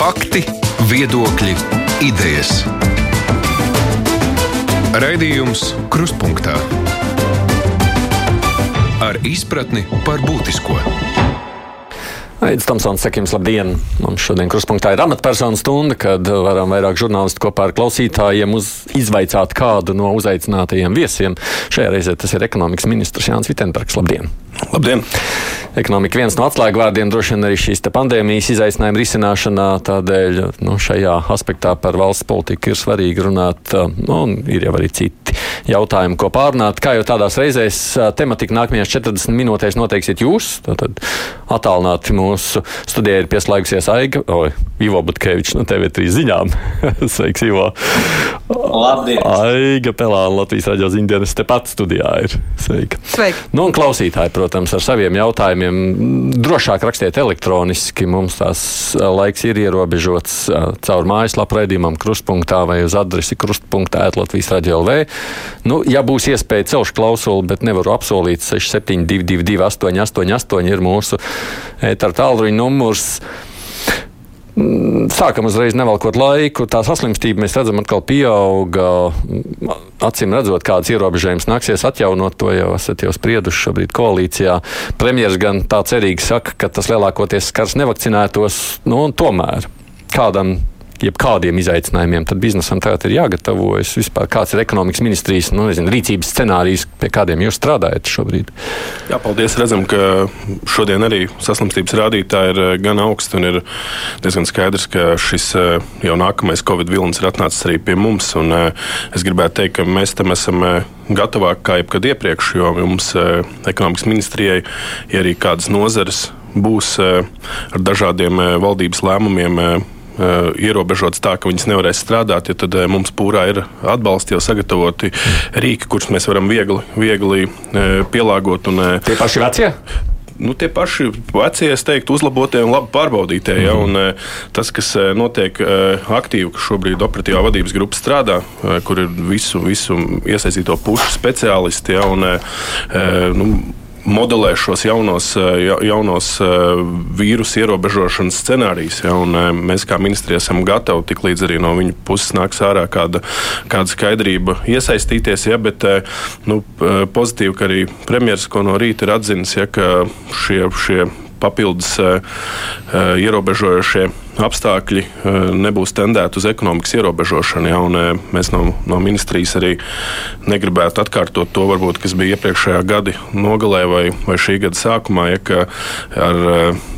Fakti, viedokļi, idejas. Raidījums Krustpunktā ar izpratni par būtisko. Aizsmeļamies, Tomsons, saka jums labdien! Mums šodien kruspunktā ir amatpersonu stunda, kad varam vairāk žurnālistu kopā ar klausītājiem uz, izvaicāt kādu no uzaicinātajiem viesiem. Šajā reizē tas ir ekonomikas ministrs Jānis Vitenbergs. Labdien! Labdien! Ekonomika viens no atslēgvārdiem droši vien arī šīs pandēmijas izaicinājuma risināšanā. Tādēļ nu, šajā aspektā par valsts politiku ir svarīgi runāt. Nu, ir jau arī citi jautājumi, ko pārunāt. Kā jau tādās reizēs tematika nākamajās 40 minūtēs noteiksiet jūs. Tad attālināti mūsu studijā ir pieslēgusies Aiga, oi, Ivo Butkevičs no TV3 ziņām. Sveiks, Ivo! Labdien! Aiga Pelāna Latvijas raidījuma ziņdienas tepat studijā ir. Sveika! Sveika. Nu, un klausītāji, protams, ar saviem jautājumiem drošāk rakstiet elektroniski. Mums tās laiks ir ierobežots caur mājaslapu raidījumam krustpunktā vai uz adresi krustpunktā Latvijas radio LV. Nu, ja būs iespēja celšu klausuli, bet nevaru apsolīt 6722 888 ir mūsu ētara tālruņa numurs. Sākam uzreiz nevalkot laiku. Tā saslimstība mēs redzam, atkal pieauga. Acīm redzot, kādas ierobežojumus nāksies atjaunot, to jau esat jau sprieduši šobrīd koalīcijā. Premjeras gan tā cerīgi saka, ka tas lielākoties skars nevakcinētos, nu, un tomēr kādam jebkādiem izaicinājumiem, tad biznesam tagad ir jāgatavojas. Vispār kāds ir ekonomikas ministrijas nu, nezinu, rīcības scenārijs, pie kādiem jūs strādājat šobrīd? Jā, paldies. Redzam, ka šodien arī saslimstības rādītāji ir eh, gan augsti un ir diezgan skaidrs, ka šis eh, jau nākamais Covid vilnis ir atnācis arī pie mums. Un, eh, es gribētu teikt, ka mēs tam esam gatavāki kā jebkad iepriekš, jo mums ekonomikas ministrijai ir arī kādas nozares būs ar dažādiem valdības lēmumiem ierobežotas tā, ka viņas nevarēs strādāt, ja tad uh, mums pūrā ir atbalsti jau sagatavoti rīki, kurus mēs varam viegli, viegli uh, pielāgot. Un, Tie paši vecie? nu, tie paši vecie, es teiktu, uzlabotie un labi pārbaudītie. Ja, un, tas, kas notiek aktīvi, ka šobrīd operatīvā vadības grupa strādā, kur ir visu, visu iesaistīto pušu speciālisti. Ja, un, nu, modelē šos jaunos, eh, jaunos eh, vīrusu ierobežošanas scenārijus. Ja, eh, mēs kā ministrija esam gatavi tik līdz arī no viņa puses nāks ārā kāda, kāda skaidrība iesaistīties. Ja, bet nu, pozitīvi, ka arī premjerministrs no rīta ir atzinis, ja, ka šie, šie papildus ierobežojošie apstākļi nebūs tendēti uz ekonomikas ierobežošanu. Ja, un, mēs no, no ministrijas arī negribētu atkārtot to, varbūt, kas bija iepriekšējā gada nogalē vai, vai šī gada sākumā, ja, ka ar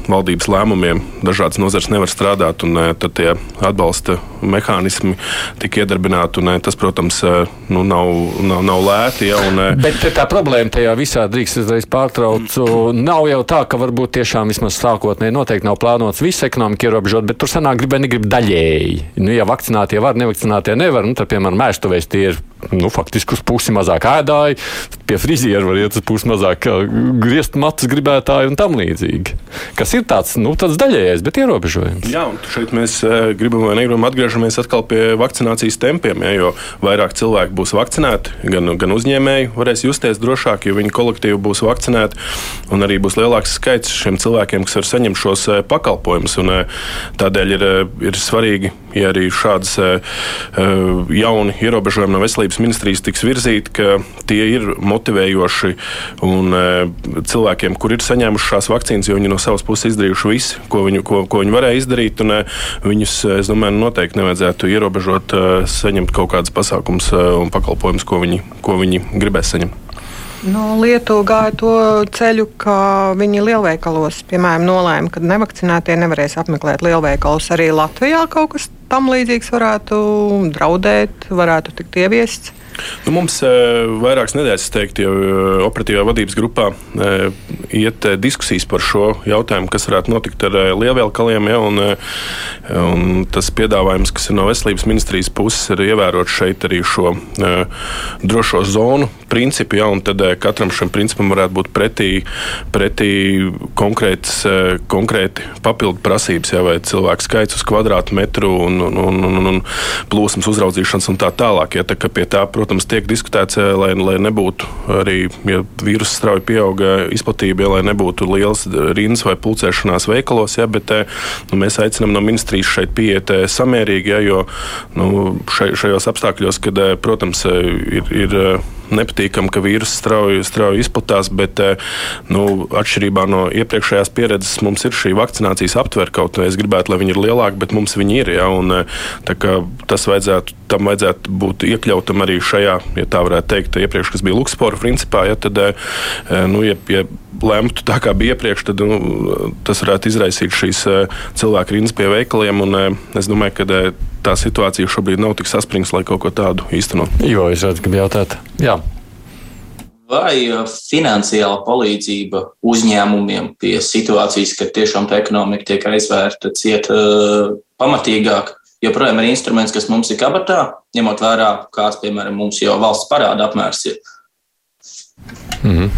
valdības lēmumiem dažādas nozares nevar strādāt, un tad tie atbalsta mehānismi tika iedarbināti. Un, tas, protams, nu, nav, nav, nav lēti. Ja, un, Bet tā problēma tajā visā drīkst uzreiz pārtraukt. Nav jau tā, ka varbūt tiešām vismaz sākotnēji noteikti nav plānots visu ekonomiku ierobežot, bet tur sanāk grib vai negrib daļēji. Nu, ja vakcinātie var, nevakcinātie nevar, nu, tad, piemēram, mēstuvēs tie ir nu, faktiski uz pusi mazāk ēdāji, pie friziera var iet uz pusi mazāk griezt matus gribētāji un tam līdzīgi. Kas ir tāds, nu, tāds daļējais, bet ierobežojums. Jā, un šeit mēs gribam vai negribam atgriežamies atkal pie vakcinācijas tempiem, ja, jo vairāk cilvēku būs vakcinēti, gan, gan uzņēmēji varēs justies drošāk, jo viņu kolektīvi būs vakcinēti, un arī būs lielāks skaits šiem cilvēkiem, kas var saņemt šos pakalpojumus. Un, Tādēļ ir, ir svarīgi, ja arī šādas jauni ierobežojumi no veselības ministrijas tiks virzīti, ka tie ir motivējoši un cilvēkiem, kur ir saņēmuši šās vakcīnas, jo viņi no savas puses izdarījuši visu, ko viņi, ko, ko viņi varēja izdarīt. Un, viņus, es domāju, noteikti nevajadzētu ierobežot, saņemt kaut kādas pasākumus un pakalpojumus, ko viņi, ko viņi gribēs saņemt. Nu, Lietuva gāja to ceļu, ka viņi lielveikalos, piemēram, nolēma, ka nevakcinētie nevarēs apmeklēt lielveikalus. Arī Latvijā kaut kas tam līdzīgs varētu draudēt, varētu tikt ieviests. Nu, mums e, vairākas nedēļas, teiktu, jau e, operatīvā vadības grupā e, iet diskusijas par šo jautājumu, kas varētu notikt ar lielveikaliem. Ja, un, un tas piedāvājums, kas ir no veselības ministrijas puses, ir ievērot šeit arī šo drošo zonu principu. Ja, tad katram šim principam varētu būt pretī, pretī konkrētas, konkrēti papildu prasības, ja, vai cilvēku skaits uz kvadrātmetru un, un, un, un, plūsmas uzraudzīšanas un tā tālāk. Ja, tā, protams, tiek diskutēts, lai, lai nebūtu arī, ja vīrusu strauji pieauga izplatība, ja, lai nebūtu liels rindas vai pulcēšanās veikalos, ja, bet nu, mēs aicinām no ministrijas šeit pieiet samērīgi, ja, jo nu, šajos apstākļos, kad, protams, ir, ir nepatīkami, ka vīruss strauji, strauji izplatās, bet nu, atšķirībā no iepriekšējās pieredzes mums ir šī vakcinācijas aptver kaut vai es gribētu, lai viņi ir lielāki, bet mums viņi ir. Ja, un, tas vajadzētu, tam vajadzētu būt iekļautam arī šajā, ja tā varētu teikt, iepriekš, kas bija Luksfora principā. Ja, tad, nu, ja, ja lemtu tā, kā bija iepriekš, tad nu, tas varētu izraisīt šīs cilvēku rindas pie veikaliem. Un, es domāju, ka tā situācija šobrīd nav tik saspringta, lai kaut ko tādu īstenot. Jo es redzu, ka jautāt. Jā. Vai finansiāla palīdzība uzņēmumiem pie situācijas, kad tiešām tā ekonomika tiek aizvērta ciet uh, pamatīgāk, joprojām ir instruments, kas mums ir kabatā, ņemot vērā, kāds, piemēram, mums jau valsts parāda apmērs ir? Mm -hmm.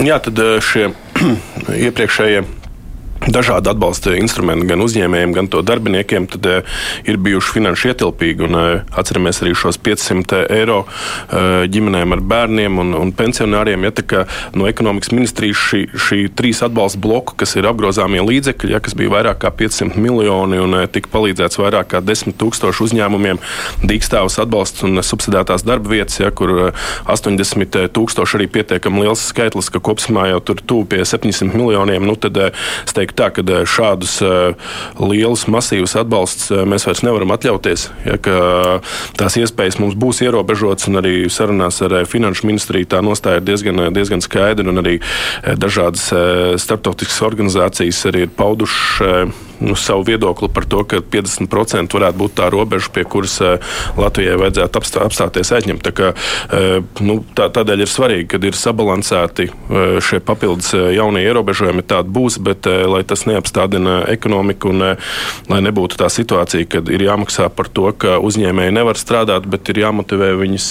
Jā, tad šie iepriekšējie dažādi atbalsta instrumenti gan uzņēmējiem, gan to darbiniekiem, tad uh, ir bijuši finanšu ietilpīgi. Un, uh, atceramies arī šos 500 eiro uh, ģimenēm ar bērniem un, un pensionāriem. Ja, kā, no ekonomikas ministrijas šī, šī trīs atbalsta bloku, kas ir apgrozāmie līdzekļi, ja, kas bija vairāk kā 500 miljoni un uh, tika palīdzēts vairāk kā 10 tūkstošu uzņēmumiem, dīkstāvus atbalsts un subsidētās darba vietas, ja, kur uh, 80 tūkstoši arī pietiekami liels skaitlis, ka kopumā jau tur tuvu pie 700 miljoniem. Nu, tad, uh, teikt tā, ka šādus lielus, masīvus atbalstus eh, mēs vairs nevaram atļauties. Ja, tās iespējas mums būs ierobežotas, un arī sarunās ar Finanšu ministriju tā nostāja ir diezgan, diezgan skaidra, arī dažādas starptautiskas organizācijas arī ir paudušas nu, savu viedokli par to, ka 50% varētu būt tā robeža, pie kuras Latvijai vajadzētu apstā, apstāties aizņemt. Tā kā, nu, tā, tādēļ ir svarīgi, kad ir sabalansēti šie papildus jaunie ierobežojumi, tādi būs, bet lai tas neapstādina ekonomiku un lai nebūtu tā situācija, kad ir jāmaksā par to, ka uzņēmēji nevar strādāt, bet ir jāmotivē viņus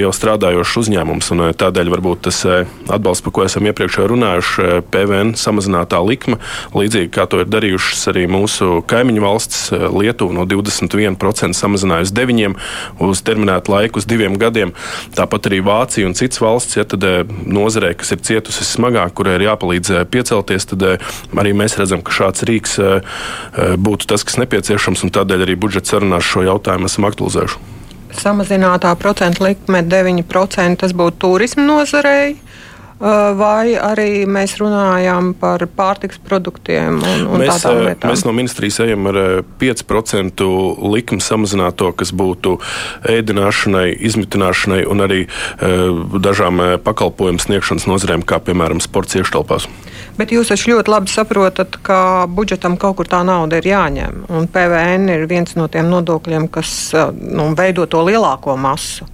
jau strādājošus uzņēmumus. Tādēļ varbūt tas atbalsts, par ko esam iepriekš runājuši, PVN samazinātā likme, līdzīgi kā to ir darījuši darījušas arī mūsu kaimiņu valsts. Eh, Lietuva no 21% samazinājusi 9% uz terminētu laiku, uz diviem gadiem. Tāpat arī Vācija un citas valsts, ja tad eh, nozarē, kas ir cietusi smagāk, kurai ir jāpalīdz eh, piecelties, tad arī mēs redzam, ka šāds rīks būtu tas, kas nepieciešams, un tādēļ arī budžeta sarunās šo jautājumu esam aktualizējuši. Samazinātā procentu likme 9% tas būtu turisma nozarei vai arī mēs runājam par pārtiks produktiem un, un mēs, tādām lietām? Mēs no ministrijas ejam ar 5% likumu samazināto, kas būtu ēdināšanai, izmitināšanai un arī dažām pakalpojumu sniegšanas nozarēm, kā piemēram sports iekštelpās. Bet jūs taču ļoti labi saprotat, ka budžetam kaut kur tā nauda ir jāņem. Un PVN ir viens no tiem nodokļiem, kas nu, veido to lielāko masu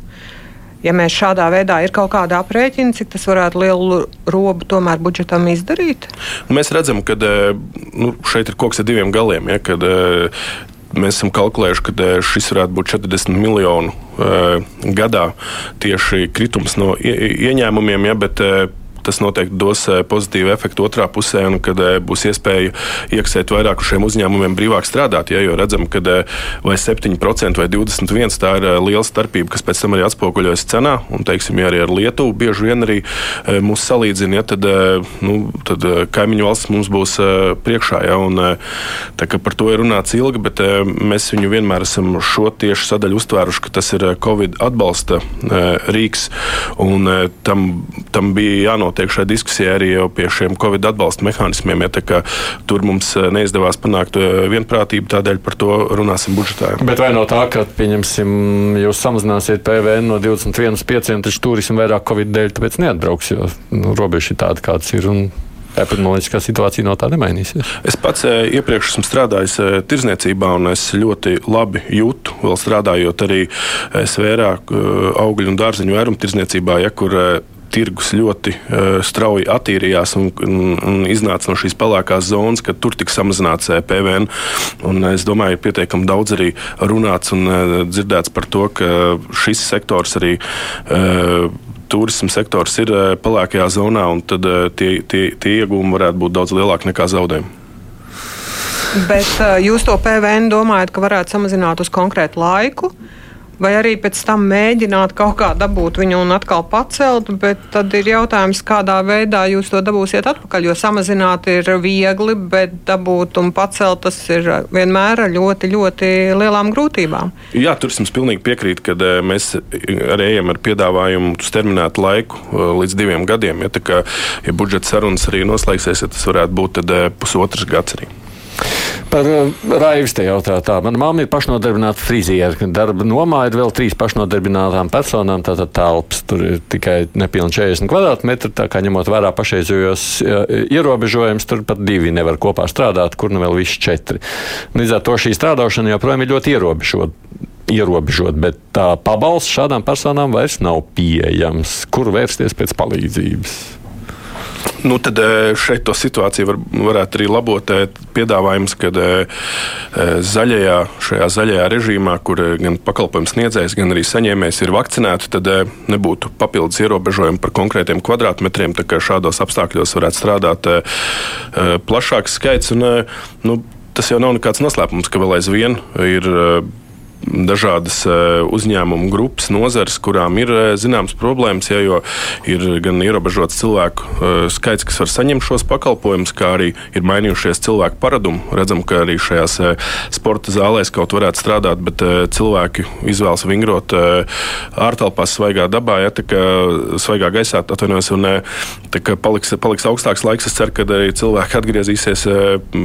ja mēs šādā veidā ir kaut kāda aprēķina, cik tas varētu lielu robu tomēr budžetam izdarīt? Mēs redzam, ka eh, nu, šeit ir koks ar diviem galiem. Ja, kad, eh, Mēs esam kalkulējuši, ka eh, šis varētu būt 40 miljonu uh, gadā tieši kritums no ieņēmumiem, ja, bet uh, tas noteikti dos eh, pozitīvu efektu otrā pusē, un kad eh, būs iespēja iekasēt vairāk uz šiem uzņēmumiem brīvāk strādāt. Ja, jo redzam, ka eh, vai 7% vai 21% tā ir liela starpība, kas pēc tam arī atspoguļojas cenā. Un, teiksim, ja arī ar Lietuvu bieži vien arī mūs salīdzina, ja, tad, nu, tad kaimiņu valsts mums būs priekšā. Ja, un, par to ir runāts ilgi, bet mēs viņu vienmēr esam šo tieši sadaļu uztvēruši, ka tas ir Covid atbalsta rīks. Un, tam, tam bija jānotiek jānotiek šai diskusijai arī pie šiem Covid atbalsta mehānismiem. Ja, tur mums eh, neizdevās panākt eh, vienprātību, tādēļ par to runāsim budžetā. Bet vai no tā, ka pieņemsim, jūs samazināsiet PVN no 21 uz 5, taču turismu vairāk Covid dēļ, tāpēc neatbrauks, jo nu, robeža ir tāda, kāds ir. Un... Epidemioloģiskā situācija no tā nemainīsies. Es pats eh, iepriekš esmu strādājis tirzniecībā, un es ļoti labi jūtu, vēl strādājot arī svērā augļu un dārzeņu vēruma tirzniecībā, ja, kur tirgus ļoti uh, strauji attīrījās un, un, un iznāca no šīs pelēkās zonas, kad tur tika samazināts e, PVN. Un es domāju, ir pietiekami daudz arī runāts un uh, dzirdēts par to, ka šis sektors arī. Turisma sektors ir pelēkajā zonā, un tad tie, tie, tie iegūmi varētu būt daudz lielāki nekā zaudējumi. Bet jūs to PVN domājat, ka varētu samazināt uz konkrētu laiku? Vai arī pēc tam mēģināt kaut kā dabūt viņu un atkal pacelt, bet tad ir jautājums, kādā veidā jūs to dabūsiet atpakaļ, jo samazināt ir viegli, bet dabūt un pacelt tas ir vienmēr ar ļoti, ļoti lielām grūtībām. Jā, tur es jums pilnīgi piekrītu, ka eh, mēs arī ejam ar piedāvājumu uz terminētu laiku eh, līdz diviem gadiem. Ja, kā, ja budžeta sarunas arī noslēgsies, ja tas varētu būt eh, pusotrs gads arī. Par uh, Raivs te jautā tā. Mana mamma ir pašnodarbināta friziera. Darba nomā ir vēl trīs pašnodarbinātām personām. Tātad telpas tur ir tikai nepilni 40 kvadrātmetri. Tā kā ņemot vērā pašreizējos ierobežojumus, tur pat divi nevar kopā strādāt, kur nu vēl visi četri. Līdz ar to šī strādāšana joprojām ir ļoti ierobežota ierobežot, bet tā pabalsts šādām personām vairs nav pieejams. Kur vērsties pēc palīdzības? Nu, tad e, šeit to situāciju var, varētu arī labot. Piedāvājums, ka e, zaļajā, šajā zaļajā režīmā, kur gan pakalpojums sniedzējs, gan arī saņēmējs ir vakcinēti, tad nebūtu papildus ierobežojumi par konkrētiem kvadrātmetriem. Šādos apstākļos varētu strādāt plašāks skaits. Un, nu, tas jau nav nekāds noslēpums, ka vēl aizvien ir dažādas eh, uzņēmumu grupas, nozares, kurām ir eh, zināmas problēmas, ja, jo ir gan ierobežots cilvēku eh, skaits, kas var saņemt šos pakalpojumus, kā arī ir mainījušies cilvēku paradumi. Redzam, ka arī šajās sporta zālēs kaut varētu strādāt, bet cilvēki izvēlas vingrot ārtelpās, svaigā dabā, ja tā kā svaigā gaisā atvainojas, un tā kā paliks, paliks augstāks laiks. Es ceru, ka arī cilvēki atgriezīsies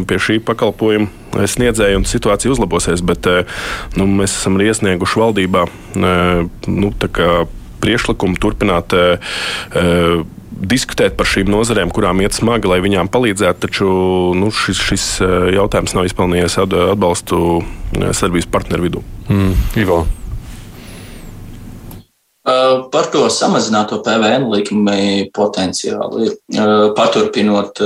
pie šī pakalpojuma sniedzēja un situācija uzlabosies. Bet, nu, mēs esam arī iesnieguši valdībā nu, priekšlikumu turpināt diskutēt par šīm nozarēm, kurām iet smagi, lai viņām palīdzētu. Taču nu, šis, šis jautājums nav izpelnījies atbalstu sadarbības partneru vidū. Mm, Ivo. Par to samazināto PVN likmi potenciāli. Paturpinot,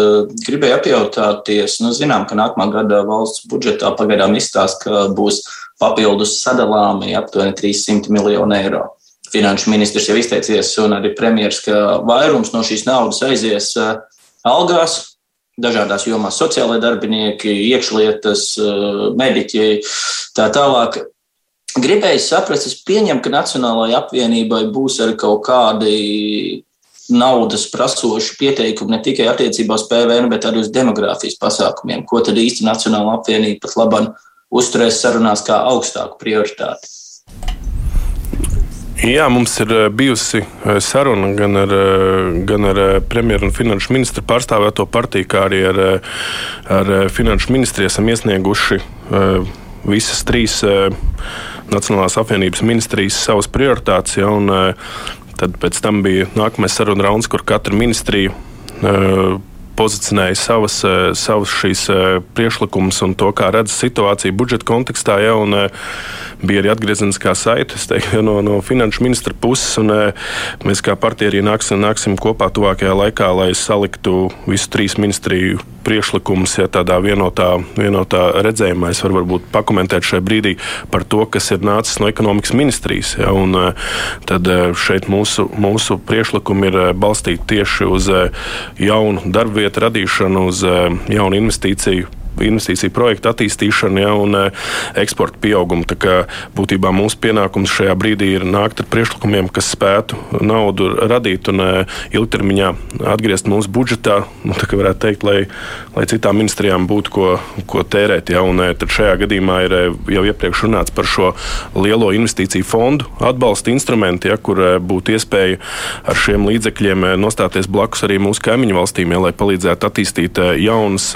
gribēju apjautāties, nu, zinām, ka nākamā gada valsts budžetā pagaidām izstāsta, ka būs papildus sadalāmi aptuveni 300 miljonu eiro. Finanšu ministrs jau izteicies, un arī premjerministrs, ka vairums no šīs naudas aizies algās, dažādās jomās - sociālai darbinieki, iekšlietas, mediķi, tā tālāk. Gribēju saprast, es pieņemu, ka Nacionālajai apvienībai būs arī kaut kādi naudas prasoši pieteikumi ne tikai attiecībā uz PVN, bet arī uz demogrāfijas pasākumiem. Ko tad īsti Nacionāla apvienība pat labāk uzturēs sarunās kā augstāku prioritāti. Jā, mums ir eh, bijusi eh, saruna gan ar, eh, gan ar premjeru un finanšu ministru pārstāvēto partiju, kā arī ar, ar finanšu ministriju. Esam iesnieguši visas trīs Nacionālās apvienības ministrijas savas prioritātes. Ja, un, tad pēc tam bija nākamais saruna rauns, kur katra ministrija pozicionēja savas, eh, savas šīs eh, priekšlikumus un to, kā redz situāciju budžeta kontekstā. Ja, un, eh, bija arī atgriezeniskā saite teiktu, no, no finanšu ministra puses. Un, mēs kā partija arī nāksim, nāksim kopā tuvākajā laikā, lai saliktu visu trīs ministriju priekšlikumus ja, tādā vienotā, vienotā redzējumā. Es varu varbūt pakomentēt šajā brīdī par to, kas ir nācis no ekonomikas ministrijas. Ja, un, tad šeit mūsu, mūsu priekšlikumi ir balstīti tieši uz jaunu darbu vietu radīšanu, uz eh, jaunu investīciju investīciju projektu attīstīšanu ja, un eh, eksporta pieaugumu. Tā kā būtībā mūsu pienākums šajā brīdī ir nākt ar priekšlikumiem, kas spētu naudu radīt un eh, ilgtermiņā atgriezt mūsu budžetā. Nu, tā kā varētu teikt, lai, lai citām ministrijām būtu ko, ko tērēt. Ja, un, tad šajā gadījumā ir jau iepriekš runāts par šo lielo investīciju fondu atbalsta instrumentu, ja, kur būtu iespēja ar šiem līdzekļiem nostāties blakus arī mūsu kaimiņu valstīm, ja, lai palīdzētu attīstīt jaunas,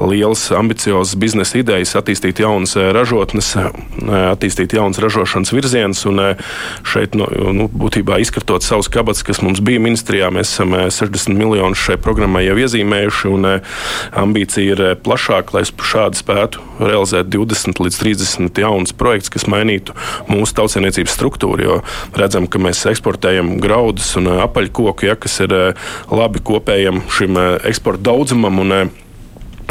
lielas ambiciozas biznesa idejas, attīstīt jaunas ražotnes, attīstīt jaunas ražošanas virzienus. Un šeit, nu, nu, būtībā izskatot savus kabatas, kas mums bija ministrijā, mēs esam 60 miljonus šai programmai jau iezīmējuši. Un ambīcija ir plašāka, lai šādi spētu realizēt 20 līdz 30 jaunus projektus, kas mainītu mūsu tautsēmniecības struktūru. Jo redzam, ka mēs eksportējam graudus un apaļkoku, ja, kas ir labi kopējam šim eksporta daudzumam. Un,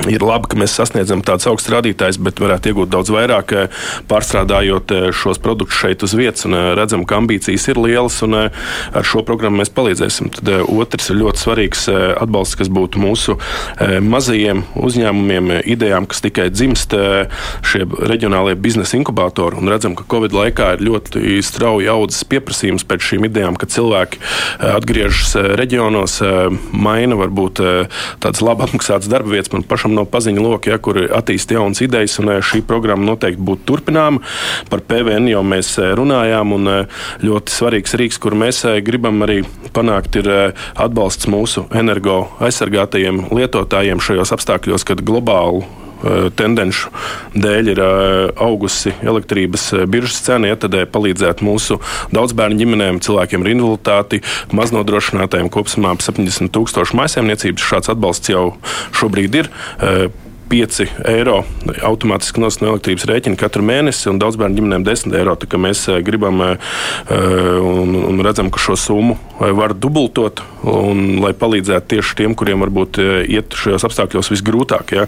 Ir labi, ka mēs sasniedzam tādus augstus rādītājus, bet varētu iegūt daudz vairāk, eh, pārstrādājot eh, šos produktus šeit uz vietas. Eh, redzam, ka ambīcijas ir lielas, un ar šo programmu mēs palīdzēsim. Tad otrs ir ļoti svarīgs atbalsts, kas būtu mūsu mazajiem uzņēmumiem, idejām, kas tikai dzimst šie reģionālie biznesa inkubatori. Un redzam, ka Covid laikā ir ļoti strauji audzis pieprasījums pēc šīm idejām, ka cilvēki atgriežas reģionos, maina varbūt tādas labi apmaksātas darba vietas. Man pašam nav paziņu loka, ja, kur attīst jaunas idejas, un eh, šī programma noteikti būtu turpināma. Par PVN jau mēs eh, runājām, un eh, ļoti svarīgs rīks, kur mēs gribam arī panākt, ir atbalsts mūsu energo aizsargātajiem lietotājiem šajos apstākļos, kad globāli tendenci dēļ ir augusi elektrības biržas cena, ja tad palīdzētu mūsu daudzbērnu ģimenēm, cilvēkiem ar invaliditāti, maznodrošinātājiem kopumā ap 70 tūkstošu maisaimniecības. Šāds atbalsts jau šobrīd ir. 5 eiro automātiski nost no elektrības rēķina katru mēnesi, un daudz bērnu ģimenēm 10 eiro. Mēs eh, gribam eh, un, un redzam, ka šo summu eh, var dubultot, un, lai palīdzētu tieši tiem, kuriem varbūt iet šajos apstākļos visgrūtāk. Ja.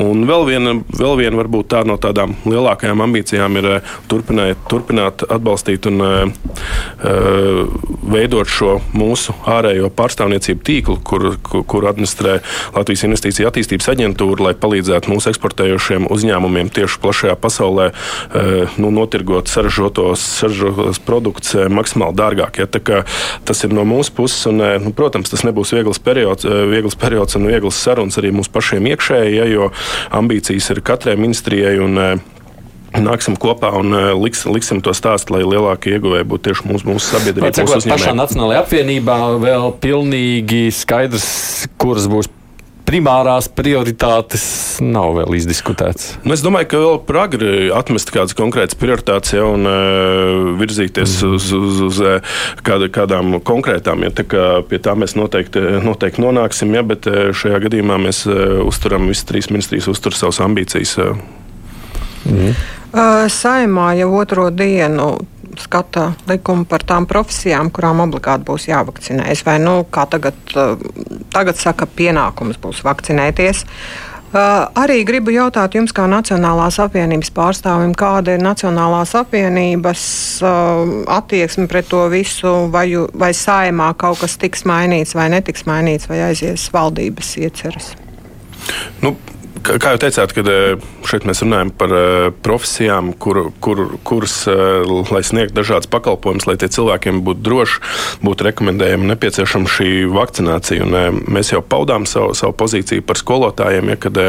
Un vēl viena, vēl viena varbūt tā no tādām lielākajām ambīcijām ir turpināt, turpināt atbalstīt un veidot šo mūsu ārējo pārstāvniecību tīklu, kur, kur administrē Latvijas Investīcija attīstības aģentūra, lai palīdzētu palīdzētu mūsu eksportējošiem uzņēmumiem tieši plašajā pasaulē eh, nu, notirgot saražotos, saražotos produktus eh, maksimāli dārgāk. Ja? Tas ir no mūsu puses, un, eh, nu, protams, tas nebūs viegls periods, viegls periods un viegls sarunas arī mums pašiem iekšēji, ja, jo ambīcijas ir katrai ministrijai. Un, Nāksim kopā un liks, liksim to stāstu, lai lielākie ieguvēji būtu tieši mūsu, mūsu sabiedrība. Mūsu pašā Nacionālajā apvienībā vēl pilnīgi skaidrs, kuras būs primārās prioritātes nav vēl izdiskutēts. Nu, es domāju, ka vēl par agri atmest kādas konkrētas prioritātes ja, un uh, virzīties mm. uz, uz, uz kāda, kādām konkrētām. Ja, tā kā pie tā mēs noteikti, noteikti nonāksim, ja, bet šajā gadījumā mēs uh, uzturam, visas trīs ministrijas uztur savas ambīcijas. Mm. Uh, saimā jau otro dienu skata likumu par tām profesijām, kurām obligāti būs jāvakcinējas. Vai nu, kā tagad, eh, tagad saka, pienākums būs vakcinēties. Uh, arī gribu jautāt jums, kā Nacionālās apvienības pārstāvim, kāda ir Nacionālās apvienības uh, attieksme pret to visu, vai, vai saimā kaut kas tiks mainīts vai netiks mainīts, vai aizies valdības ieceras? Nu, Kā jau teicāt, kad eh, šeit mēs runājam par eh, profesijām, kur, kur, kuras, eh, lai sniegtu dažādas pakalpojumus, lai tie cilvēkiem būtu droši, būtu rekomendējama nepieciešama šī vakcinācija. Un mēs jau paudām savu, savu pozīciju par skolotājiem, ja, kad,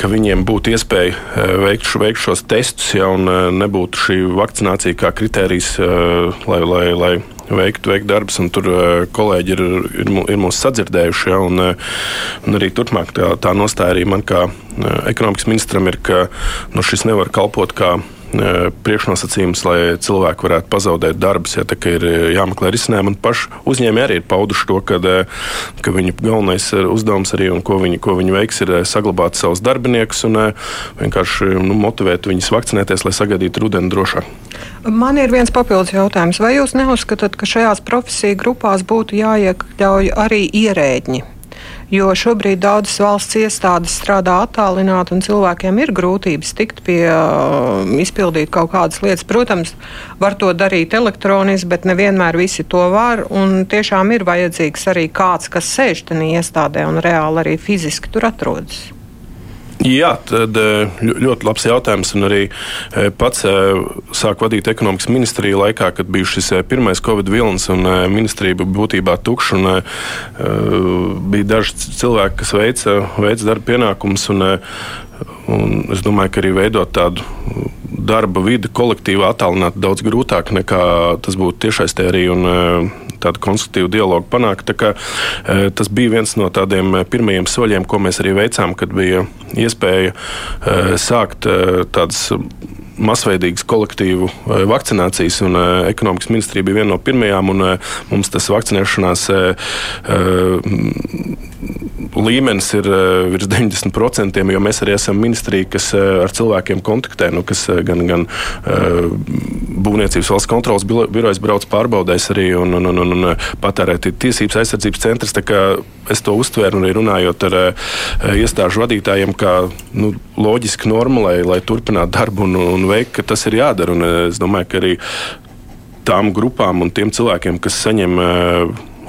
ka viņiem būtu iespēja veikt, veikt šos testus, ja nebūtu šī vakcinācija kā kritērijs, lai, lai, lai veikt, veikt darbus, tur eh, kolēģi ir, ir, ir mūs sadzirdējuši. Ja, un, eh, un arī turpmāk tā, tā nostāja arī man kā eh, ekonomikas ministram ir, ka nu, šis nevar kalpot kā priekšnosacījums, lai cilvēki varētu pazaudēt darbus. Ja, tā ir jāmeklē risinājumi, paši uzņēmēji arī ir pauduši to, ka, ka viņu galvenais uzdevums arī un ko viņi, ko viņi veiks, ir saglabāt savus darbiniekus un vienkārši nu, motivēt viņus vakcinēties, lai sagaidītu rudeni drošāk. Man ir viens papildus jautājums. Vai jūs neuzskatāt, ka šajās profesiju grupās būtu jāiekļauj arī ierēģi? Jo šobrīd daudzas valsts iestādes strādā attālināti, un cilvēkiem ir grūtības tikt pie uh, izpildīt kaut kādas lietas. Protams, var to darīt elektroniski, bet nevienmēr visi to var. Tiešām ir vajadzīgs arī kāds, kas sēž tajā iestādē un reāli arī fiziski tur atrodas. Jā, tad eh, ļoti labs jautājums. Un arī eh, pats eh, sāku vadīt ekonomikas ministriju laikā, kad bija šis pirmais Covid vilnis un ministrija bija būtībā tukša. Un, bija daži cilvēki, kas veica, veica darba pienākumus. Un, un es domāju, ka arī veidot tādu darba vidi kolektīvā attālināti daudz grūtāk nekā tas būtu tiešais te arī. Un, tādu konstruktīvu dialogu panākt. Kā, e, tas bija viens no tādiem e, pirmajiem soļiem, ko mēs arī veicām, kad bija iespēja e, sākt tādas masveidīgas kolektīvu vakcinācijas, un ekonomikas ministrija bija viena no pirmajām. Mums tas vakcinēšanās līmenis ir virs 90%, jo mēs arī esam ministrija, kas ar cilvēkiem kontaktē, nu, kas gan, gan Būvniecības valsts kontrolas birojas brauc pārbaudēs arī un, un, un, un patērēt tiesības aizsardzības centrs. Es to uztvēru arī runājot ar iestāžu vadītājiem, kā nu, loģiski norma, lai, lai turpinātu darbu un, un veikt, ka tas ir jādara. Un es domāju, ka arī tām grupām un tiem cilvēkiem, kas saņem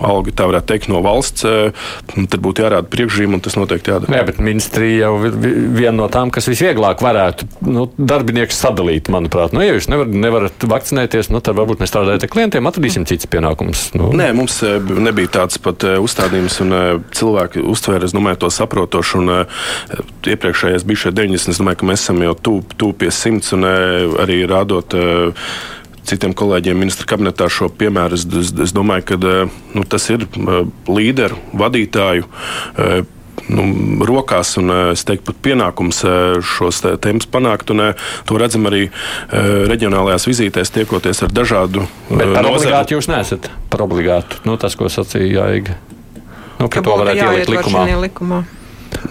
alga, tā varētu teikt, no valsts, eh, tad būtu jārāda priekšzīme, un tas noteikti jādara. Jā, bet ministrija jau ir viena no tām, kas visvieglāk varētu nu, darbiniekus sadalīt, manuprāt. Nu, ja jūs nevar, nevarat vakcinēties, nu, tad varbūt nestrādājot ar klientiem, atradīsim cits pienākums. Nu. Nē, mums eh, nebija tāds pat eh, uzstādījums, un cilvēki uztvēra, es domāju, to saprotošu. Un, iepriekšējais bija šie 90, es domāju, ka mēs esam jau tuvu pie simts, un arī rādot citiem kolēģiem ministra kabinetā šo piemēru. Es, es, es domāju, ka eh, nu, tas ir eh, līderu, vadītāju. Eh, nu, rokās, un es teiktu, pat pienākums šos tēmas panākt. Un, to redzam arī reģionālajās vizītēs, tiekoties ar dažādu nozari. Par obligātu jūs neesat par obligātu. Nu, tas, ko sacīja Jaiga. Nu, ka, ka to varētu ielikt likumā. likumā.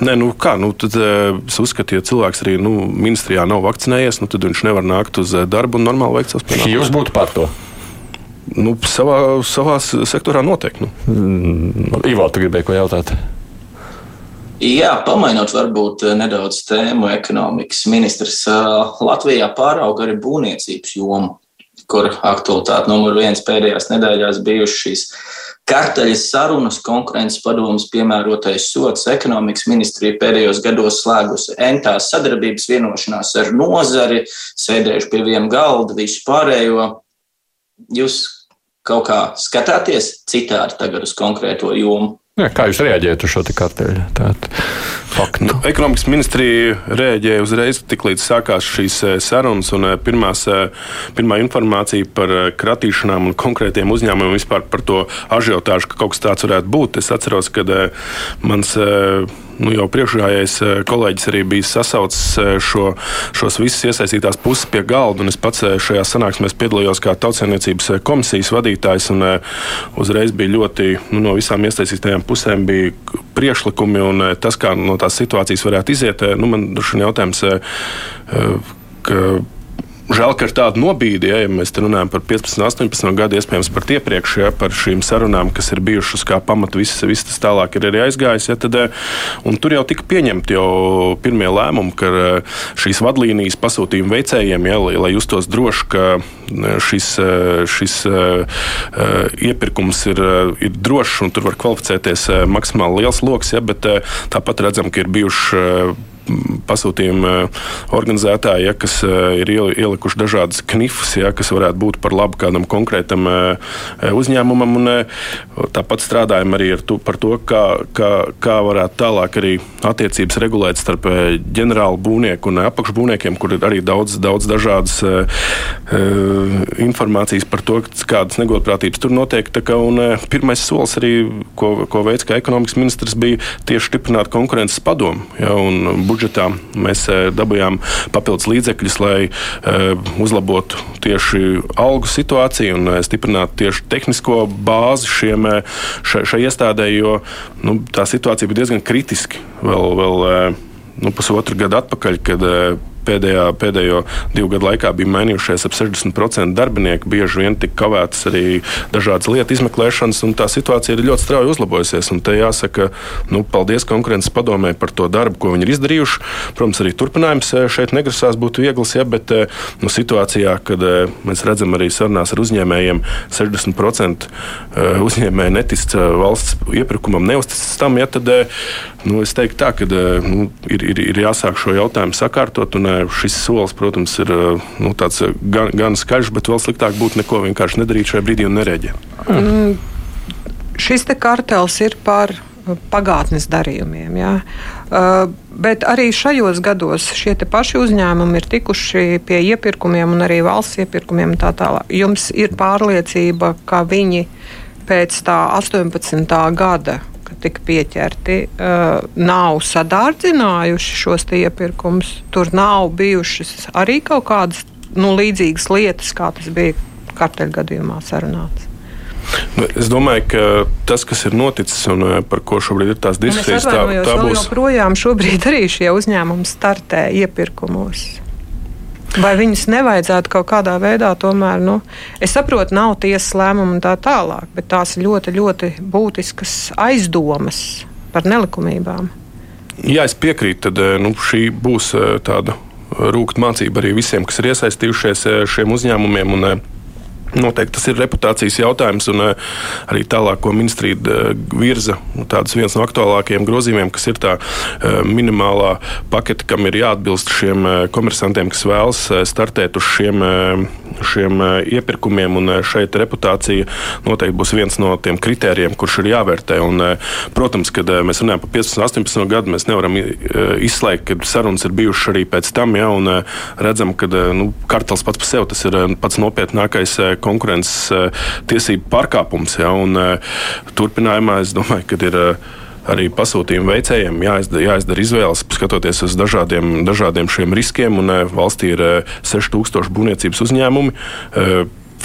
Nē, nu kā, nu, tad eh, es uzskatu, ja cilvēks arī nu, ministrijā nav vakcinējies, nu, tad viņš nevar nākt uz eh, darbu un normāli veikt savus pienākumus. Jūs būtu par to? Nu, savā, savā sektorā noteikti. Nu. Mm, Ivo, tu gribēji ko jautāt? Jā, pamainot varbūt eh, nedaudz tēmu, ekonomikas ministrs Latvijā pārauga arī būvniecības jomu, kur aktualitāte numur viens pēdējās nedēļās bijušas šīs Karteļas sarunas, konkurences padomus piemērotais sots, ekonomikas ministrija pēdējos gados slēgusi entās sadarbības vienošanās ar nozari, sēdējuši pie viena galda, visu pārējo. Jūs kaut kā skatāties citādi tagad uz konkrēto jomu? Jā, kā jūs reaģējat uz šo karteļu? Faktu. Nu, ekonomikas ministrija reaģēja uzreiz, tiklīdz sākās šīs eh, sarunas. Un, eh, pirmās, eh, pirmā informācija par kratīšanām un konkrētiem uzņēmumiem vispār par to ažiotāžu, ka kaut kas tāds varētu būt. Es atceros, ka mans nu, jau priekšgājējais kolēģis arī bija sasaucis šo, šos visus iesaistītās puses pie galda. Es pats šajā sanāksmē piedalījos kā tautsēmniecības komisijas vadītājs. Un, uzreiz bija ļoti nu, no visām iesaistītajām pusēm priekšlikumi un tas, kā no tās situācijas varētu iziet. Nu, man vien jautājums, ka Žēl, ka ar tādu nobīdi, ja, ja mēs runājam par 15, 18 gadu, iespējams, pat iepriekš, ja, par šīm sarunām, kas ir bijušas kā pamata, viss, viss tas tālāk ir arī aizgājis. Ja, tad, tur jau tika pieņemti jau pirmie lēmumi, ka šīs vadlīnijas pasūtījuma veicējiem, ja, lai, lai justos droši, ka šis, šis iepirkums ir, ir drošs un tur var kvalificēties maksimāli liels lokus, ja, bet tāpat redzam, ka ir bijuši pasūtījuma organizētāji, ja, kas eh, ir ielikuši dažādas knifus, ja, kas varētu būt par labu kādam konkrētam eh, uzņēmumam. Un, eh, tāpat strādājam arī to, par to, kā, kā, kā varētu tālāk arī attiecības regulēt starp ģenerālu būvnieku un apakšbūvniekiem, kur ir arī daudz, daudz dažādas informācijas par to, kādas negodprātības tur notiek. Kā, un, pirmais solis arī, ko, ko veids kā ekonomikas ministrs, bija tieši stiprināt konkurences padomu. Ja, budžetā. Mēs eh, dabūjām papildus līdzekļus, lai eh, uzlabotu tieši algu situāciju un eh, stiprinātu tieši tehnisko bāzi šiem, šai, šai iestādē, jo nu, tā situācija bija diezgan kritiska vēl, vēl nu, pusotru gadu atpakaļ, kad pēdējā, pēdējo divu gadu laikā bija mainījušies ap 60% darbinieku. Bieži vien tika kavētas arī dažādas lietu izmeklēšanas, un tā situācija ir ļoti strauji uzlabojusies. Un te jāsaka, nu, paldies konkurences padomē par to darbu, ko viņi ir izdarījuši. Protams, arī turpinājums eh, šeit negrasās būt viegls, ja, bet eh, nu, situācijā, kad eh, mēs redzam arī sarunās ar uzņēmējiem, 60% uzņēmēji netic valsts iepirkumam, neusticas tam, ja, tad nu, es teiktu tā, ka nu, ir, ir, ir jāsāk šo jautājumu sakārtot. Un, šis solis, protams, ir nu, gan, gan skaļš, bet vēl sliktāk būtu neko vienkārši nedarīt šajā brīdī un nereaģēt. Mm. Šis kartels ir par pagātnes darījumiem. Ja? Uh, bet arī šajos gados šie paši uzņēmumi ir tikuši pie iepirkumiem arī valsts iepirkumiem. Tā tālāk. Jums ir pārliecība, ka viņi pēc tā 18. gada tika pieķerti, uh, nav sadārdzinājuši šos iepirkumus. Tur nav bijušas arī kaut kādas nu, līdzīgas lietas, kā tas bija karteļgadījumā sarunāts. Nu, es domāju, ka tas, kas ir noticis un par ko šobrīd ir tās diskusijas, tā, tā būs. Joprojām šobrīd arī šie uzņēmumi startē iepirkumos. Vai viņus nevajadzētu kaut kādā veidā tomēr, nu, es saprotu, nav tiesas lēmumu un tā tālāk, bet tās ir ļoti, ļoti būtiskas aizdomas par nelikumībām. Jā, es piekrītu, tad nu, šī būs tāda rūkta mācība arī visiem, kas ir iesaistījušies šiem uzņēmumiem. Un, Noteikti tas ir reputācijas jautājums, un uh, arī tālāk, ko ministrija uh, virza, nu, tāds viens no aktuālākajiem grozījumiem, kas ir tā uh, minimālā pakete, kam ir jāatbilst šiem komersantiem, kas vēlas startēt uz šiem, šiem iepirkumiem, un šeit reputācija noteikti būs viens no tiem kritērijiem, kurš ir jāvērtē. Un, protams, kad mēs runājam par 15, 18 gadu, mēs nevaram izslēgt, ka sarunas ir bijušas arī pēc tam, ja, un redzam, ka nu, kartels pats par sevi tas ir pats nopietnākais konkurences eh, tiesību pārkāpums. Ja, un, eh, turpinājumā es domāju, ka ir eh, arī pasūtījumu veicējiem jāizdara, jāizdara izvēles, skatoties uz dažādiem, dažādiem šiem riskiem. Un, valstī ir 6000 būvniecības uzņēmumi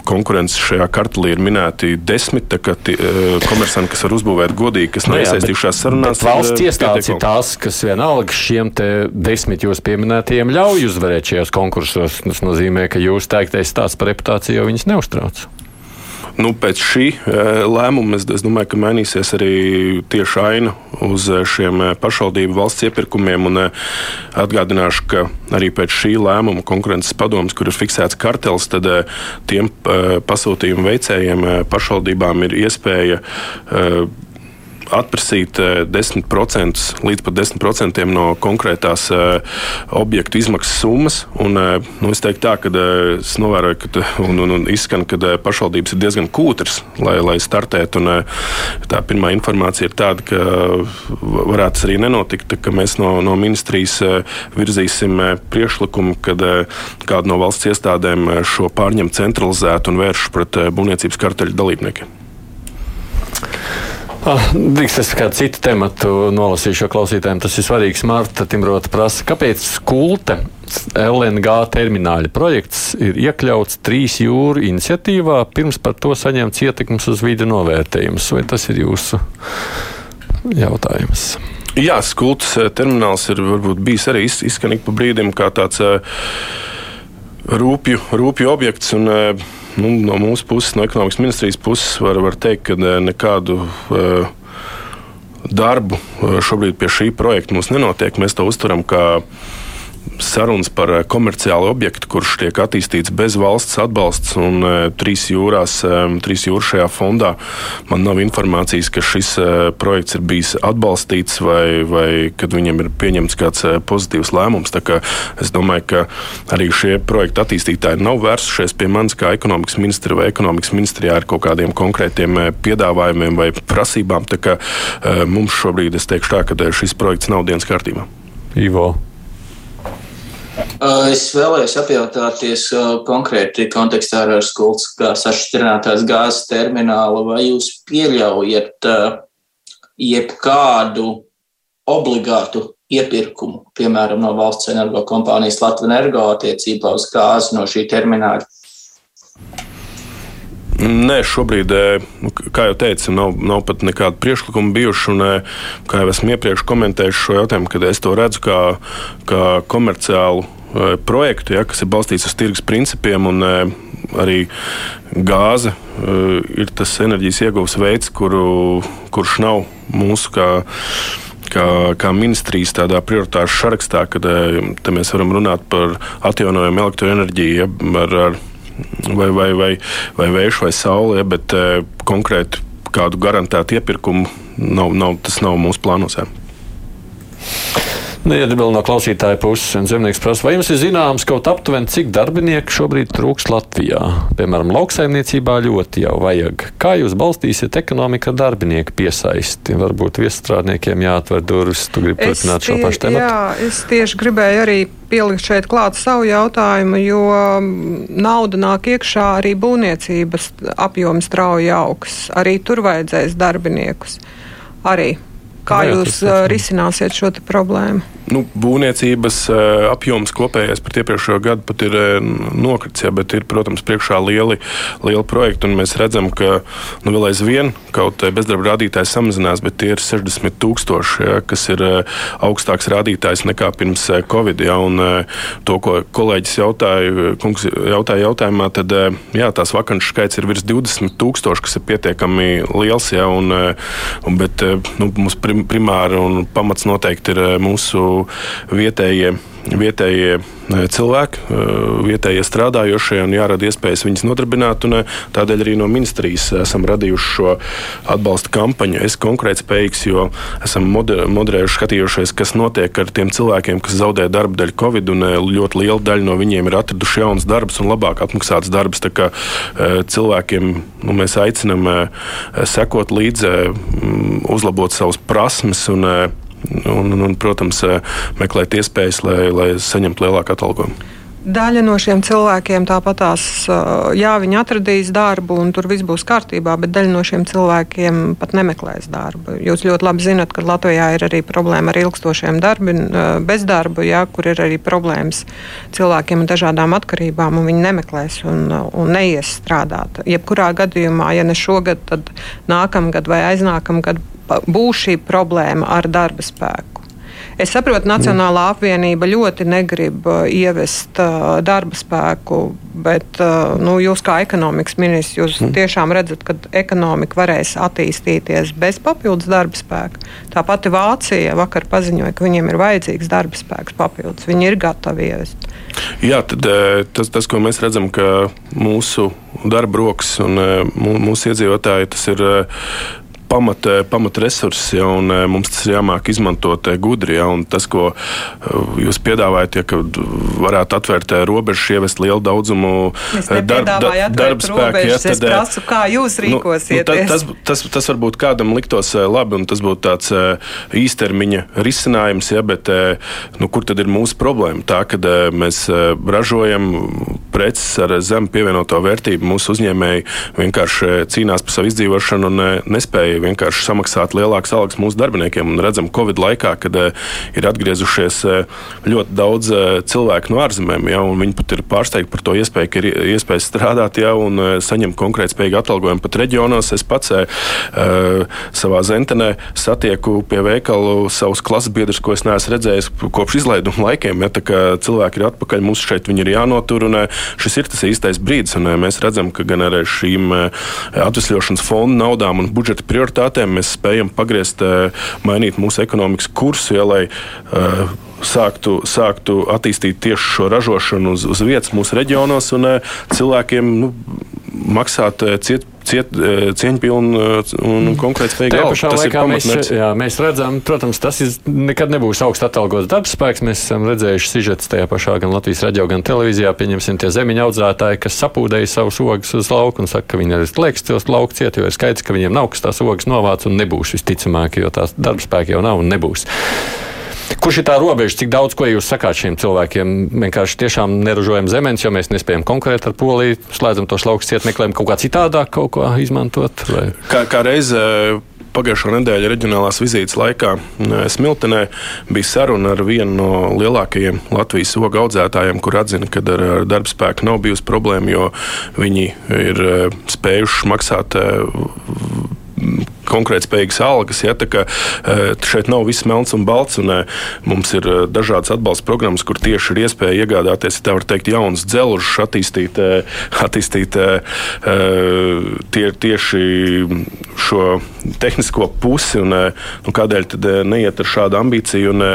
konkurences šajā kartelī ir minēti desmit komersanti, kas var uzbūvēt godīgi, kas nav nu iesaistījušās sarunās. Valsts iestādes ir tās, kas vienalga šiem desmit jūs pieminētajiem ļauj uzvarēt šajos konkursos. Tas nozīmē, ka jūs teiktais stāsts par reputāciju jau viņus neuztrauc nu, pēc šī e, lēmuma es, es domāju, ka mainīsies arī tieši aina uz e, šiem e, pašvaldību valsts iepirkumiem. Un atgādināšu, ka arī pēc šī lēmuma konkurences padomus, kur ir fiksēts kartels, tad tiem pasūtījumu veicējiem pašvaldībām ir iespēja atprasīt 10% eh, līdz pat 10% no konkrētās eh, objektu izmaksas summas. Un, eh, nu, es teiktu, tā, ka es novēroju, ka un, un, un izskan, ka pašvaldības ir diezgan kūtras, lai, lai startētu. Un, tā pirmā informācija ir tāda, ka varētu arī nenotikt, ka mēs no, no ministrijas virzīsim priekšlikumu, kad kāda no valsts iestādēm šo pārņem centralizētu un vērš pret būvniecības karteļu dalībniekiem. Ah, Drīkst, es kādu citu tematu nolasīšu, klausītājiem tas ir svarīgs. Marta Timrota prasa, kāpēc skulte LNG termināļa projekts ir iekļauts trīs jūru iniciatīvā, pirms par to saņemts ietekmes uz vidi novērtējums. Vai tas ir jūsu jautājums? Jā, skultas eh, termināls ir varbūt bijis arī izskanīgi pa brīdim kā tāds uh, rūpju, rūpju objekts. Un, uh, nu, no mūsu puses, no ekonomikas ministrijas puses, var, var teikt, ka eh, nekādu uh, darbu šobrīd pie šī projekta mums nenotiek. Mēs to uztveram kā sarunas par eh, komerciālu objektu, kurš tiek attīstīts bez valsts atbalsts un eh, trīs jūrās, eh, trīs jūras šajā fondā. Man nav informācijas, ka šis projekts ir bijis atbalstīts vai, vai kad viņam ir pieņemts kāds pozitīvs lēmums. Es domāju, ka arī šie projekta attīstītāji nav vērsušies pie manis kā ekonomikas ministra vai ekonomikas ministrijā ar kaut kādiem konkrētiem piedāvājumiem vai prasībām. Mums šobrīd, es teikšu tā, ka šis projekts nav dienas kārtībā. Ivo. Es vēlējos apjautāties konkrēti kontekstā ar skults, sašķirinātās gāzes terminālu, vai jūs pieļaujat jebkādu obligātu iepirkumu, piemēram, no valsts energo kompānijas Latvijas energo attiecībā uz gāzi no šī termināla? Nē, šobrīd, nu, kā jau teicu, nav, nav pat nekāda priekšlikuma bijuši. Un, kā jau esmu iepriekš komentējis šo jautājumu, kad es to redzu kā, kā komerciālu projektu, ja, kas ir balstīts uz tirgus principiem. Un, arī gāze ir tas enerģijas ieguvs veids, kuru, kurš nav mūsu kā, kā, kā ministrijas tādā prioritāšu sarakstā, kad mēs varam runāt par atjaunojumu elektroenerģiju ja, ar, ar, vai, vai, vai, vai vēju vai sauli, ja, bet konkrēti kādu garantētu iepirkumu nav, nav, tas nav mūsu plānos. Ja. Nu, ja vēl no klausītāja puses, un zemnieks prasa, vai jums ir zināms kaut aptuveni, cik darbinieku šobrīd trūks Latvijā? Piemēram, lauksaimniecībā ļoti jau vajag. Kā jūs balstīsiet ekonomiku ar darbinieku piesaisti? Varbūt viestrādniekiem jāatver durvis. Tu gribi turpināt šo pašu tēmu? Jā, es tieši gribēju arī pielikt šeit klāt savu jautājumu, jo nauda nāk iekšā arī būvniecības apjoms strauji augs. Arī tur vajadzēs darbiniekus. Arī Kā jūs risināsiet šo problēmu? Nu, būvniecības apjoms kopējais pret iepriekšējo gadu pat ir nokritis, ja, bet ir, protams, priekšā lieli, lieli projekti. Mēs redzam, ka nu, vēl aizvien kaut bezdarba rādītājs samazinās, bet tie ir 60 tūkstoši, ja, kas ir augstāks rādītājs nekā pirms Covid. Ja, un, to, ko kolēģis jautāja, kungs jautāja jautājumā, tad jā, tās vakanču skaits ir virs 20 tūkstoši, kas ir pietiekami liels. Ja, un, bet nu, mums primāri un pamats noteikti ir mūsu vietējie vietējie e, cilvēki, e, vietējie strādājošie un jārada iespējas viņus nodarbināt. Un, e, tādēļ arī no ministrijas esam radījuši šo atbalsta kampaņu. Es konkrēti spējīgs, jo esam moderējuši, skatījušies, kas notiek ar tiem cilvēkiem, kas zaudē darbu dēļ Covid, un ļoti liela daļa no viņiem ir atraduši jaunas darbus un labāk apmaksātas darbus. Tā kā cilvēkiem nu, mēs aicinām sekot līdzi, uzlabot savas prasmes un un, un, un protams, eh, meklēt iespējas, lai, lai saņemtu lielāku atalgojumu. Daļa no šiem cilvēkiem tāpatās, jā, viņi atradīs darbu, un tur viss būs kārtībā, bet daļa no šiem cilvēkiem pat nemeklēs darbu. Jūs ļoti labi zinat, ka Latvijā ir arī problēma ar ilgstošiem darbi, eh, bezdarbu, jā, kur ir arī problēmas cilvēkiem ar dažādām atkarībām, un viņi nemeklēs un, un neies strādāt. Jebkurā gadījumā, ja ne šogad, tad nākamgad vai aiznākamgad būs šī problēma ar darba spēku. Es saprotu, Nacionālā apvienība ļoti negrib uh, ievest uh, darba spēku, bet uh, nu, jūs kā ekonomikas ministrs, jūs mm. tiešām redzat, ka ekonomika varēs attīstīties bez papildus darba spēka. Tā pati Vācija vakar paziņoja, ka viņiem ir vajadzīgs darba spēks papildus. Viņi ir gatavi ievest. Jā, tad, tas, tas, ko mēs redzam, ka mūsu darba rokas un mūsu iedzīvotāji tas ir pamat, pamat resursi, ja, un e, mums tas ir jāmāk izmantot e, gudri. Ja, tas, ko jūs piedāvājat, ja varētu atvērt robežas, ievest lielu daudzumu darba spēku, ja, tad, prasu, kā jūs rīkosieties. Nu, nu, tas, tas, tas varbūt kādam liktos labi, un tas būtu tāds īstermiņa risinājums, ja, bet nu, kur tad ir mūsu problēma? Tā, kad mēs ražojam preces ar zemu pievienoto vērtību, mūsu uzņēmēji vienkārši cīnās par savu izdzīvošanu un nespēja vienkārši samaksāt lielākas algas mūsu darbiniekiem. Un redzam, Covid laikā, kad uh, ir atgriezušies uh, ļoti daudz uh, cilvēku no ārzemēm, ja, un viņi pat ir pārsteigti par to iespēju, ka ir iespēja strādāt ja, un saņemt konkrētspējīgu atalgojumu pat reģionos. Es pats savā zentenē satieku pie veikalu savus klases biedrus, ko es neesmu redzējis kopš izlaiduma laikiem. Ja, cilvēki ir atpakaļ, mums šeit viņi ir jānotur, un šis ir tas īstais brīdis. Un, mēs redzam, ka gan ar šīm atvesļošanas fonda naudām un budžeta prioritātēm prioritātēm mēs spējam pagriezt, eh, mainīt mūsu ekonomikas kursu, ja, lai uh, sāktu, sāktu attīstīt tieši šo ražošanu uz, uz vietas mūsu reģionos un uh, cilvēkiem nu, maksāt ciet, ciet, cieņpilnu un mm. konkurētspējīgu algu. Tas laikā mēs, jā, mēs redzam, protams, tas ir, nekad nebūs augsts atalgots darbs spēks. Mēs esam redzējuši sižetus tajā pašā gan Latvijas radio, gan televīzijā. Pieņemsim tie zemiņa audzētāji, kas sapūdēja savus ogas uz lauku un saka, ka viņi ir liekas tos lauku ciet, jo ir skaidrs, ka viņiem nav kas tās ogas novāc un nebūs visticamāk, jo tās darbspēki jau nav un nebūs. Kurš ir tā robeža, cik daudz ko jūs sakāt šiem cilvēkiem? Vienkārši tiešām neražojam zemes, jo mēs nespējam konkurēt ar Poliju, slēdzam tos laukus ciet, meklējam kaut kā citādāk, kaut ko izmantot. Vai? Kā, kā reize pagājušā nedēļa reģionālās vizītes laikā Smiltenē bija saruna ar vienu no lielākajiem Latvijas ogu audzētājiem, kur atzina, ka ar, ar darba spēku nav bijusi problēma, jo viņi ir spējuši maksāt konkurētspējīgas algas. Ja, ka, e, šeit nav viss melns un balts, un e, mums ir e, dažādas atbalsta programmas, kur tieši ir iespēja iegādāties, teikt, jaunas dzelžus, attīstīt, attīstīt tie, tieši šo tehnisko pusi, un, un kādēļ tad neiet ar šādu ambīciju un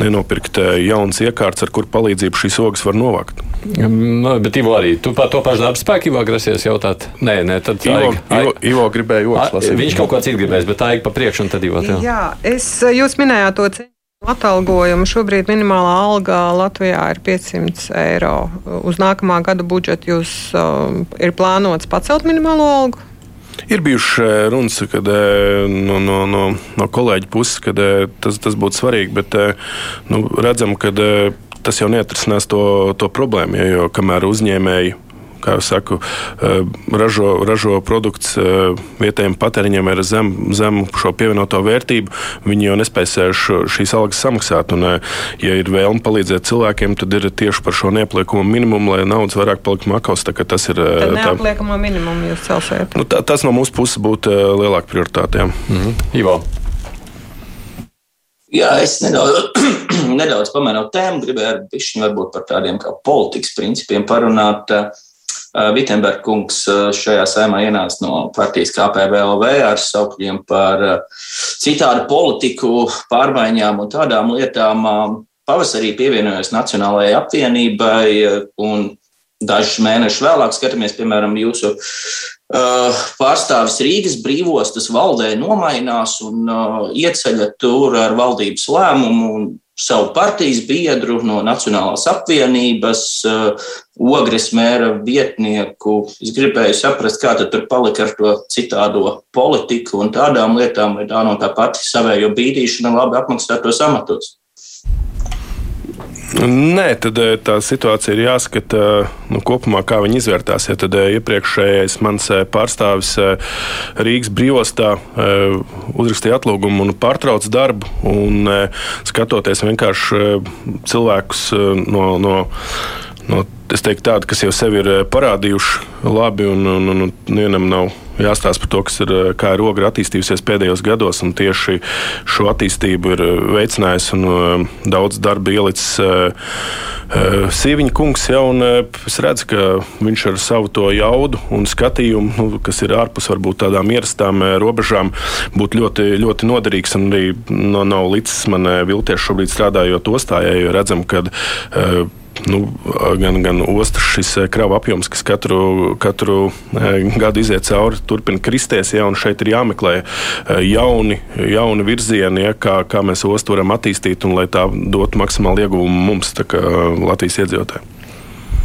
nenopirkt jaunas iekārtas, ar kur palīdzību šīs ogas var novākt. No, bet Ivo arī tu par to pašu darbu spēku Ivo grasies jautāt? Nē, nē, tad Ivo, Ivo, Ivo gribēja lasīt. Viņš kaut ko citu gribēs, bet tā ir pa priekšu un tad Ivo. Jā, jā es, jūs minējāt to ceļu. Atalgojumu šobrīd minimālā alga Latvijā ir 500 eiro. Uz nākamā gada budžetu jūs uh, ir plānots pacelt minimālo algu? Ir bijušas runas kad, no, no, no, no kolēģa puses, ka tas, tas būtu svarīgi, bet nu, redzam, ka tas jau neatrisinās to, to problēmu. Ja, jo kamēr uzņēmēji kā jau saku, ražo, ražo produkts vietējiem patēriņiem ar zemu zem šo pievienoto vērtību, viņi jau nespēs šīs algas samaksāt. Un, ja ir vēlme palīdzēt cilvēkiem, tad ir tieši par šo neapliekumu minimumu, lai naudas vairāk paliktu makos. Tas ir neapliekamo minimumu jūs celsiet. Nu, tā, tas no mūsu puses būtu lielāka prioritāte. Mm -hmm. Ivo. Jā, es nedaudz, nedaudz pamēru tēmu, gribēju pišķiņu varbūt par tādiem kā politikas principiem parunāt. Vitsenberga kungs šajā saimā ienāca no partijas KPVLV ar saukļiem par citādu politiku, pārmaiņām un tādām lietām. Pavasarī pievienojos Nacionālajai apvienībai un dažus mēnešus vēlāk skatāmies, piemēram, jūsu pārstāvis Rīgas brīvostas valdē nomainās un uh, ieceļa tur ar valdības lēmumu savu partijas biedru no Nacionālās apvienības, uh, Ogres mēra vietnieku. Es gribēju saprast, kā tur palika ar to citādo politiku un tādām lietām, vai tā no tā pati savējo bīdīšana labi apmaksātos amatos. Nē, tad eh, tā situācija ir jāskata nu, kopumā, kā viņi izvērtās. Ja tad eh, iepriekšējais mans eh, pārstāvis Rīgas brīvostā uzrakstīja atlūgumu un pārtrauca darbu, un skatoties vienkārši cilvēkus no. no no, es teiktu, tādi, kas jau sevi ir parādījuši labi, un, un, un, un nevienam nav jāstāsta par to, ir, kā ir ogra attīstījusies pēdējos gados. Tieši šo attīstību ir veicinājis un uh, daudz darba ielicis Sīviņa kungs. Ja, es redzu, ka viņš ar savu to jaudu un skatījumu, nu, kas ir ārpus varbūt tādām ierastām robežām, būtu ļoti, ļoti noderīgs. Arī no, nav līdzs man vilties šobrīd strādājot ostājā, jo redzam, ka nu, gan, gan ostas šis eh, krava apjoms, kas katru, katru eh, gadu iziet cauri, turpina kristies. Ja, šeit ir jāmeklē eh, jauni, jauni virzieni, ja, kā, kā mēs ostu varam attīstīt un lai tā dotu maksimālu ieguvumu mums, Latvijas iedzīvotājiem.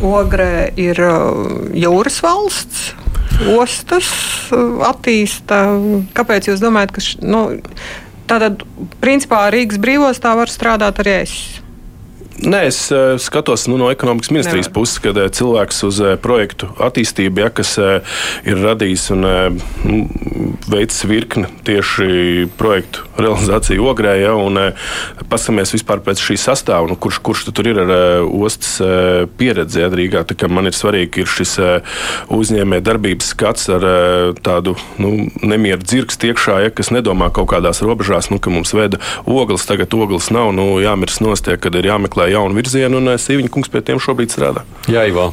Ogre ir jūras valsts, ostas attīsta. Kāpēc jūs domājat, ka nu, tātad, principā Rīgas brīvostā var strādāt arī es? Nē, es uh, skatos nu, no ekonomikas ministrijas Nevar. puses, kad uh, cilvēks uz uh, projektu attīstību, ja, kas ir radījis un uh, veicis virkni tieši projektu realizāciju ogrē, ja, un paskatāmies vispār pēc šī sastāvā, nu, kurš, kurš tur ir ar ostas pieredzi ja, Rīgā. Man ir svarīgi ir šis uzņēmē darbības skats ar tādu nu, nemieru dzirkstu iekšā, ja, kas nedomā kaut kādās robežās, nu, ka mums veda ogles, tagad ogles nav, nu, jāmirs nostie, kad ir jāmeklē meklē jaunu virzienu, un eh, Sīviņa kungs pie tiem šobrīd strādā. Jā, Ivo.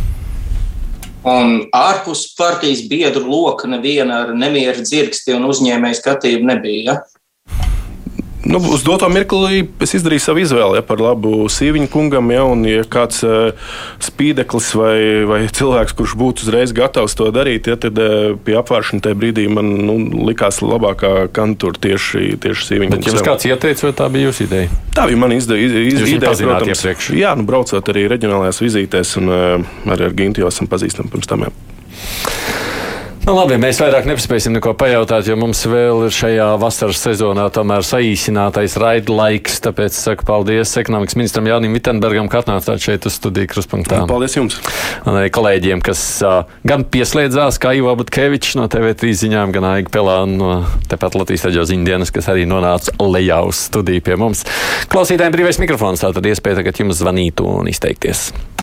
Un ārpus partijas biedru loka neviena ar nemieru dzirksti un uzņēmēju skatījumu nebija. Ja? Nu, uz doto mirkli es izdarīju savu izvēli ja, par labu sīviņu kungam. Ja, un, ja kāds uh, spīdeklis vai, vai cilvēks, kurš būtu uzreiz gatavs to darīt, ja, tad uh, pie apvēršana tajā brīdī man nu, likās labākā kantura tieši, tieši sīviņu kungs. Jums kāds ieteica, vai tā bija jūsu ideja? Tā bija mana izde, iz, iz, ideja, protams. Iepriekš. Jā, nu, braucot arī reģionālajās vizītēs un uh, arī ar Gintu jau esam pazīstami pirms tam. Jā. Nu, labi, mēs vairāk nepaspēsim neko pajautāt, jo mums vēl ir šajā vasaras sezonā tomēr saīsinātais raida laiks. Tāpēc saku paldies ekonomikas ministram Jānim Vitsenbergam, ka atnācāt šeit uz studiju kruspunktā. Paldies jums! Un arī kolēģiem, kas uh, gan pieslēdzās, kā Ivo Butkevičs no TV3 ziņām, gan Aiga Pelāna no tepat Latvijas raģio ziņdienas, kas arī nonāca lejā uz studiju pie mums. Klausītājiem brīvais mikrofons, tātad iespēja tagad jums zvanīt un izteikties.